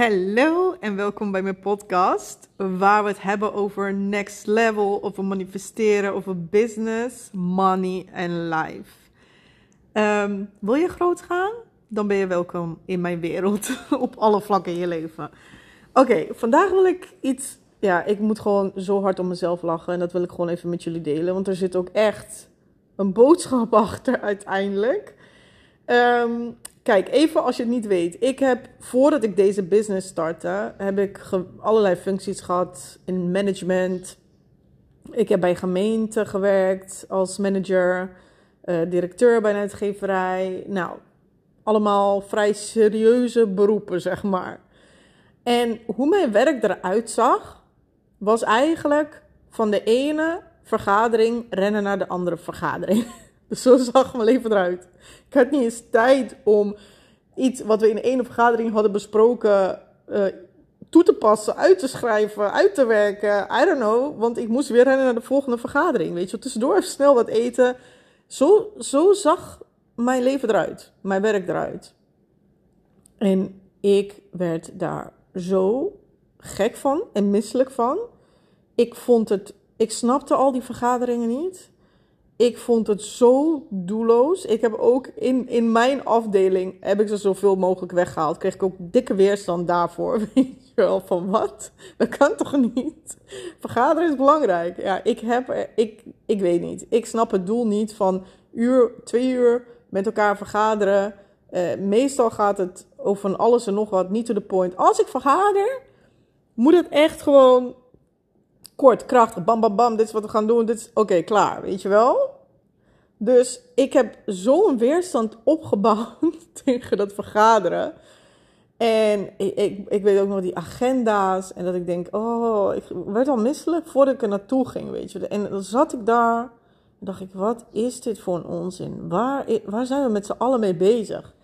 Hallo en welkom bij mijn podcast, waar we het hebben over next level, over manifesteren, over business, money en life. Ehm, wil je groot gaan? Dan ben je welkom in mijn wereld, op alle vlakken in je leven. Oké, vandaag wil ik iets, ja, ik moet gewoon zo hard om mezelf lachen en dat wil ik gewoon even met jullie delen, want er zit ook echt een boodschap achter uiteindelijk. Um, Kijk, even als je het niet weet. Ik heb, voordat ik deze business startte, heb ik allerlei functies gehad in management. Ik heb bij gemeente gewerkt als manager, uh, directeur bij een uitgeverij. Nou, allemaal vrij serieuze beroepen, zeg maar. En hoe mijn werk eruit zag, was eigenlijk van de ene vergadering rennen naar de andere vergadering. Zo zag mijn leven eruit. Ik had niet eens tijd om iets wat we in één vergadering hadden besproken uh, toe te passen, uit te schrijven, uit te werken. I don't know, want ik moest weer rennen naar de volgende vergadering. Weet je, tussendoor snel wat eten. Zo, zo zag mijn leven eruit, mijn werk eruit. En ik werd daar zo gek van en misselijk van. Ik vond het, ik snapte al die vergaderingen niet. Ik vond het zo doelloos. Ik heb ook in, in mijn afdeling, heb ik ze zoveel mogelijk weggehaald. Kreeg ik ook dikke weerstand daarvoor. Weet je wel, van wat? Dat kan toch niet? Vergaderen is belangrijk. Ja, ik heb, ik, ik weet niet. Ik snap het doel niet van uur, twee uur met elkaar vergaderen. Uh, meestal gaat het over van alles en nog wat, niet to the point. Als ik vergader, moet het echt gewoon kort, krachtig, bam, bam, bam, dit is wat we gaan doen, dit is, oké, klaar, weet je wel? Dus ik heb zo'n weerstand opgebouwd tegen dat vergaderen. En ik, ik, ik, weet ook nog die agenda's. En dat ik denk, oh, ik werd al misselijk voordat ik er naartoe ging, weet je. En dan zat ik daar en dacht ik, wat is dit voor een onzin? Waar, waar zijn we met z'n allen mee bezig?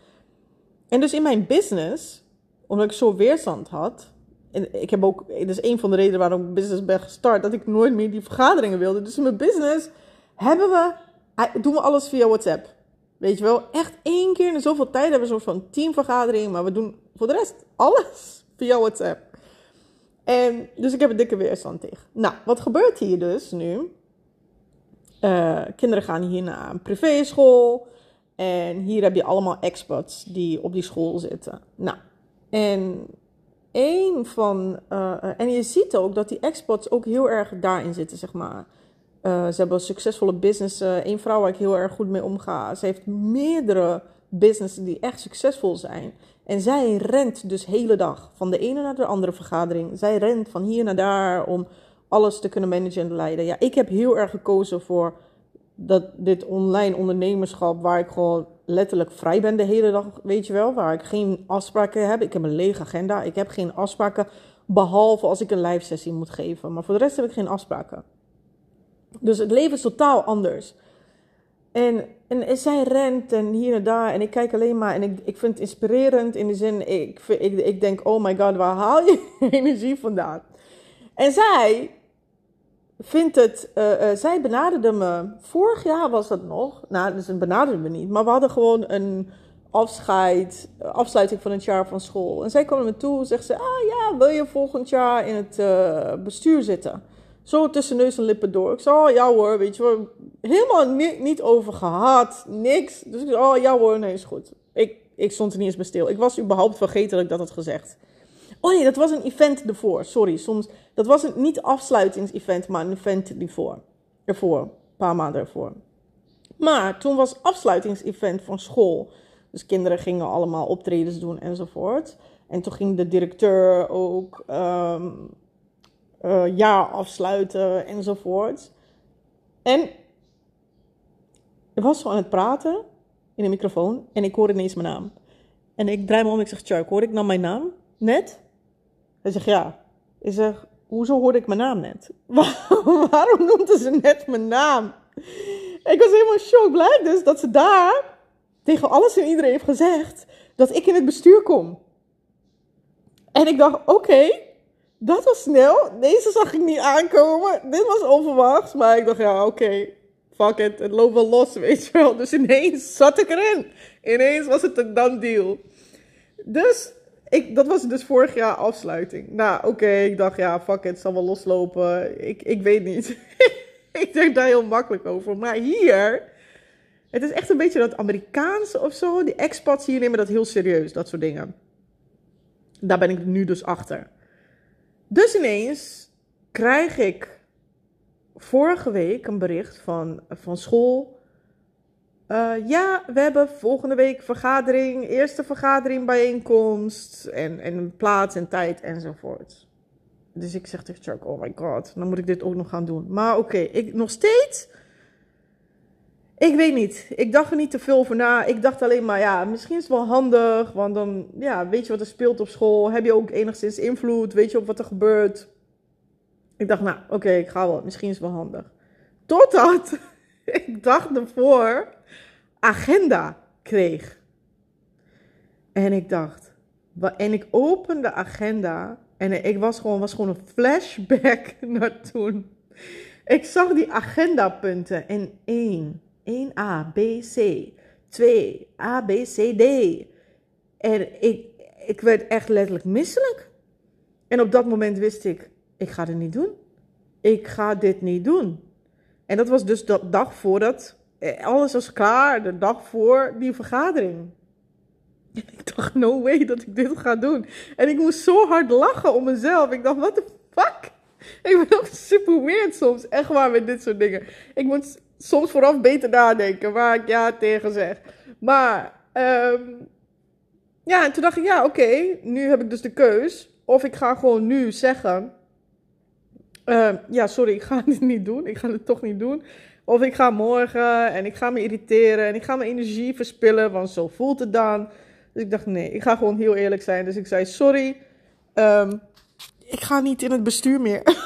En dus in mijn business, omdat ik zo weerstand had, en ik heb ook, dat is een van de redenen waarom ik business ben gestart, dat ik nooit meer die vergaderingen wilde. Dus in mijn business hebben we, doen we alles via WhatsApp. Weet je wel, echt één keer in zoveel tijd hebben we een soort van teamvergadering, maar we doen voor de rest alles via WhatsApp. En, dus ik heb een dikke weerstand tegen. Nou, wat gebeurt hier dus nu? Uh, kinderen gaan hier naar een privéschool. En hier heb je allemaal experts die op die school zitten. Nou, en een van. Uh, en je ziet ook dat die experts ook heel erg daarin zitten, zeg maar. Uh, ze hebben een succesvolle business. Eén vrouw waar ik heel erg goed mee omga. Ze heeft meerdere businessen die echt succesvol zijn. En zij rent dus hele dag van de ene naar de andere vergadering. Zij rent van hier naar daar om alles te kunnen managen en leiden. Ja, ik heb heel erg gekozen voor dat dit online ondernemerschap, waar ik gewoon letterlijk vrij ben de hele dag, weet je wel, waar ik geen afspraken heb. Ik heb een lege agenda. Ik heb geen afspraken, behalve als ik een live sessie moet geven. Maar voor de rest heb ik geen afspraken. Dus het leven is totaal anders. En, en, zij rent en hier en daar. En ik kijk alleen maar. En ik, ik vind het inspirerend in de zin. Ik, ik, ik denk: oh my god, waar haal je energie vandaan? En zij vindt het. Uh, uh, zij benaderde me. Vorig jaar was dat nog. Nou, dus een benaderde me niet. Maar we hadden gewoon een afscheid. Afsluiting van het jaar van school. En zij kwam naar me toe. Zegt ze: Ah ja, wil je volgend jaar in het bestuur zitten? Zo tussen neus en lippen door. Ik zei: Oh ja hoor, weet je wel. Helemaal ni niet over gehad. Niks. Dus ik zei: Oh ja hoor, nee, is goed. Ik, ik stond er niet eens bij stil. Ik was überhaupt vergeten dat ik dat had gezegd. Oh nee, dat was een event ervoor. Sorry, soms. Dat was een, niet afsluitingsevent, maar een event ervoor. Ervoor. Een paar maanden ervoor. Maar toen was afsluitingsevent van school. Dus kinderen gingen allemaal optredens doen enzovoort. En toen ging de directeur ook um, uh, jaar afsluiten enzovoort. En ik was zo aan het praten in de microfoon en ik hoorde ineens mijn naam. En ik draai me om en ik zeg, Chuck, hoor ik nou mijn naam? Net? Hij zegt ja. Ik zeg, hoezo hoorde ik mijn naam net? Waarom noemde ze net mijn naam? Ik was helemaal shock. Blijkt dus dat ze daar tegen alles en iedereen heeft gezegd dat ik in het bestuur kom. En ik dacht, oké, dat was snel. Deze zag ik niet aankomen. Dit was onverwachts. Maar ik dacht, ja, oké, fuck it. Het loopt wel los, weet je wel. Dus ineens zat ik erin. Ineens was het een done deal. Dus ik, dat was dus vorig jaar afsluiting. Nou, oké, ik dacht, ja, fuck it, het zal wel loslopen. Ik, ik weet niet. ik denk daar heel makkelijk over. Maar hier, het is echt een beetje dat Amerikaanse of zo. Die expats hier nemen dat heel serieus, dat soort dingen. Daar ben ik nu dus achter. Dus ineens krijg ik vorige week een bericht van, van school. Uh, ja, we hebben volgende week vergadering, eerste vergadering, bijeenkomst en, en plaats en tijd enzovoort. Dus ik zeg tegen Chuck, oh my god, dan moet ik dit ook nog gaan doen. Maar oké, ik nog steeds, ik weet niet. Ik dacht er niet te veel over na. Ik dacht alleen maar, ja, misschien is het wel handig, want dan, ja, weet je wat er speelt op school. Heb je ook enigszins invloed, weet je op wat er gebeurt. Ik dacht, nou, oké, ik ga wel, misschien is het wel handig. Totdat ik dacht ervoor agenda kreeg. En ik dacht, en ik opende de agenda en ik was gewoon, was gewoon een flashback naar toen. Ik zag die agendapunten en 1, 1A, B, C, 2, A, B, C, D. En ik, ik werd echt letterlijk misselijk. En op dat moment wist ik, ik ga dit niet doen. Ik ga dit niet doen. En dat was dus de dag voordat eh, alles was klaar, de dag voor die vergadering. Ik dacht, no way dat ik dit ga doen. En ik moest zo hard lachen om mezelf. Ik dacht, what the fuck? Ik ben ook super weird soms. Echt waar met dit soort dingen. Ik moet soms vooraf beter nadenken waar ik ja tegen zeg. Maar, um, ja, en toen dacht ik, ja, oké, nu heb ik dus de keus. Of ik ga gewoon nu zeggen, uh, ja, sorry, ik ga dit niet doen. Ik ga het toch niet doen. Of ik ga morgen en ik ga me irriteren en ik ga mijn energie verspillen, want zo voelt het dan. Dus ik dacht, nee, ik ga gewoon heel eerlijk zijn. Dus ik zei, sorry, um, ik ga niet in het bestuur meer.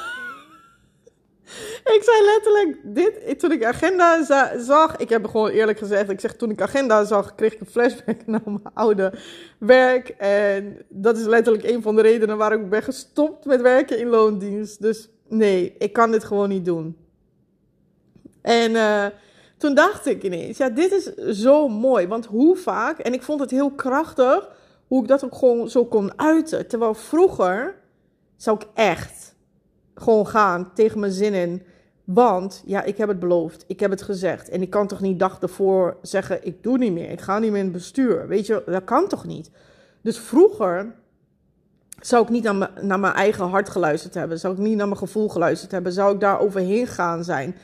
ik zei letterlijk dit, toen ik agenda zag, ik heb gewoon eerlijk gezegd, ik zeg toen ik agenda zag, kreeg ik een flashback naar mijn oude werk. En dat is letterlijk een van de redenen waarom ik ben gestopt met werken in loondienst. Dus nee, ik kan dit gewoon niet doen. En uh, toen dacht ik ineens, ja, dit is zo mooi. Want hoe vaak, en ik vond het heel krachtig, hoe ik dat ook gewoon zo kon uiten. Terwijl vroeger zou ik echt gewoon gaan tegen mijn zin in. Want ja, ik heb het beloofd, ik heb het gezegd. En ik kan toch niet dag ervoor zeggen, ik doe niet meer, ik ga niet meer in het bestuur. Weet je, dat kan toch niet? Dus vroeger zou ik niet naar mijn, eigen hart geluisterd hebben. Zou ik niet naar mijn gevoel geluisterd hebben. Zou ik daar overheen gaan zijn.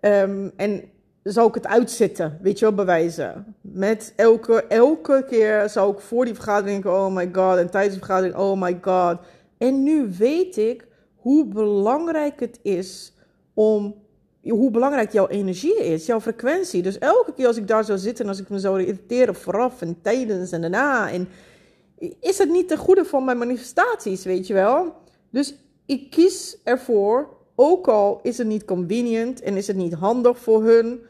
Um, en zou ik het uitzitten, weet je wel, bewijzen. Met elke, elke keer zou ik voor die vergadering denken, oh my god. En tijdens de vergadering, oh my god. En nu weet ik hoe belangrijk het is om hoe belangrijk jouw energie is, jouw frequentie. Dus elke keer als ik daar zou zitten en als ik me zou irriteren vooraf en tijdens en daarna, en is het niet ten goede van mijn manifestaties, weet je wel? Dus ik kies ervoor ook al is het niet convenient en is het niet handig voor hun.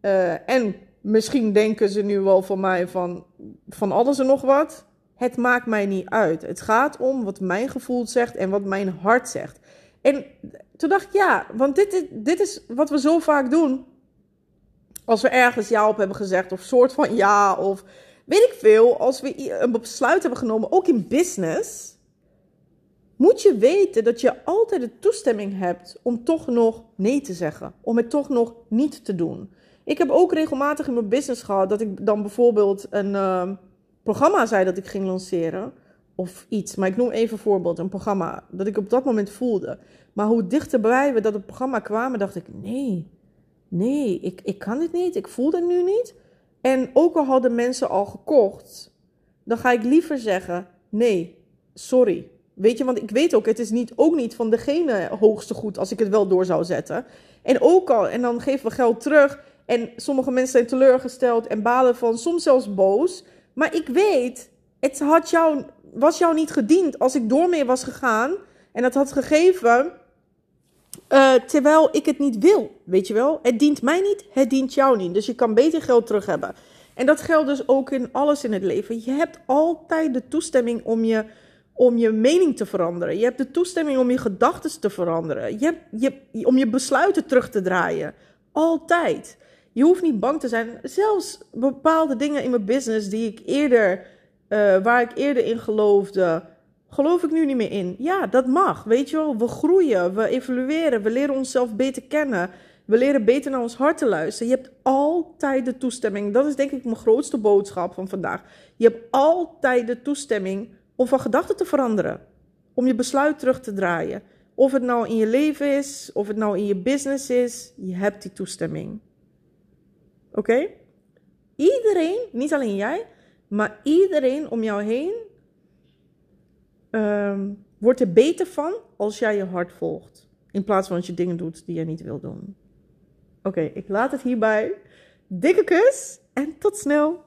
Uh, en misschien denken ze nu wel van mij van, van alles en nog wat. Het maakt mij niet uit. Het gaat om wat mijn gevoel zegt en wat mijn hart zegt. En toen dacht ik, ja, want dit is, dit is wat we zo vaak doen. Als we ergens ja op hebben gezegd, of soort van ja, of weet ik veel. Als we een besluit hebben genomen, ook in business moet je weten dat je altijd de toestemming hebt om toch nog nee te zeggen. Om het toch nog niet te doen. Ik heb ook regelmatig in mijn business gehad dat ik dan bijvoorbeeld een uh, programma zei dat ik ging lanceren. Of iets, maar ik noem even een voorbeeld, een programma dat ik op dat moment voelde. Maar hoe dichterbij we dat het programma kwamen, dacht ik: nee, nee, ik, ik kan dit niet, ik voel het nu niet. En ook al hadden mensen al gekocht, dan ga ik liever zeggen: nee, sorry, Weet je, want ik weet ook, het is niet, ook niet van degene hoogste goed als ik het wel door zou zetten. En ook al, en dan geven we geld terug. En sommige mensen zijn teleurgesteld en balen van, soms zelfs boos. Maar ik weet, het had jou, was jou niet gediend als ik door mee was gegaan en het had gegeven. Uh, terwijl ik het niet wil, weet je wel. Het dient mij niet, het dient jou niet. Dus je kan beter geld terug hebben. En dat geldt dus ook in alles in het leven. Je hebt altijd de toestemming om je om je mening te veranderen. Je hebt de toestemming om je gedachten te veranderen. Je hebt, je, om je besluiten terug te draaien. Altijd. Je hoeft niet bang te zijn. Zelfs bepaalde dingen in mijn business die ik eerder eh, waar ik eerder in geloofde, geloof ik nu niet meer in. Ja, dat mag. Weet je wel, we groeien, we evolueren, we leren onszelf beter kennen. We leren beter naar ons hart te luisteren. Je hebt altijd de toestemming. Dat is denk ik mijn grootste boodschap van vandaag. Je hebt altijd de toestemming om van gedachten te veranderen. Om je besluit terug te draaien. Of het nou in je leven is, of het nou in je business is, je hebt die toestemming. Oké? Iedereen, niet alleen jij, maar iedereen om jou heen ehm, wordt er beter van als jij je hart volgt. In plaats van als je dingen doet die je niet wil doen. Oké, ik laat het hierbij. Dikke kus en tot snel.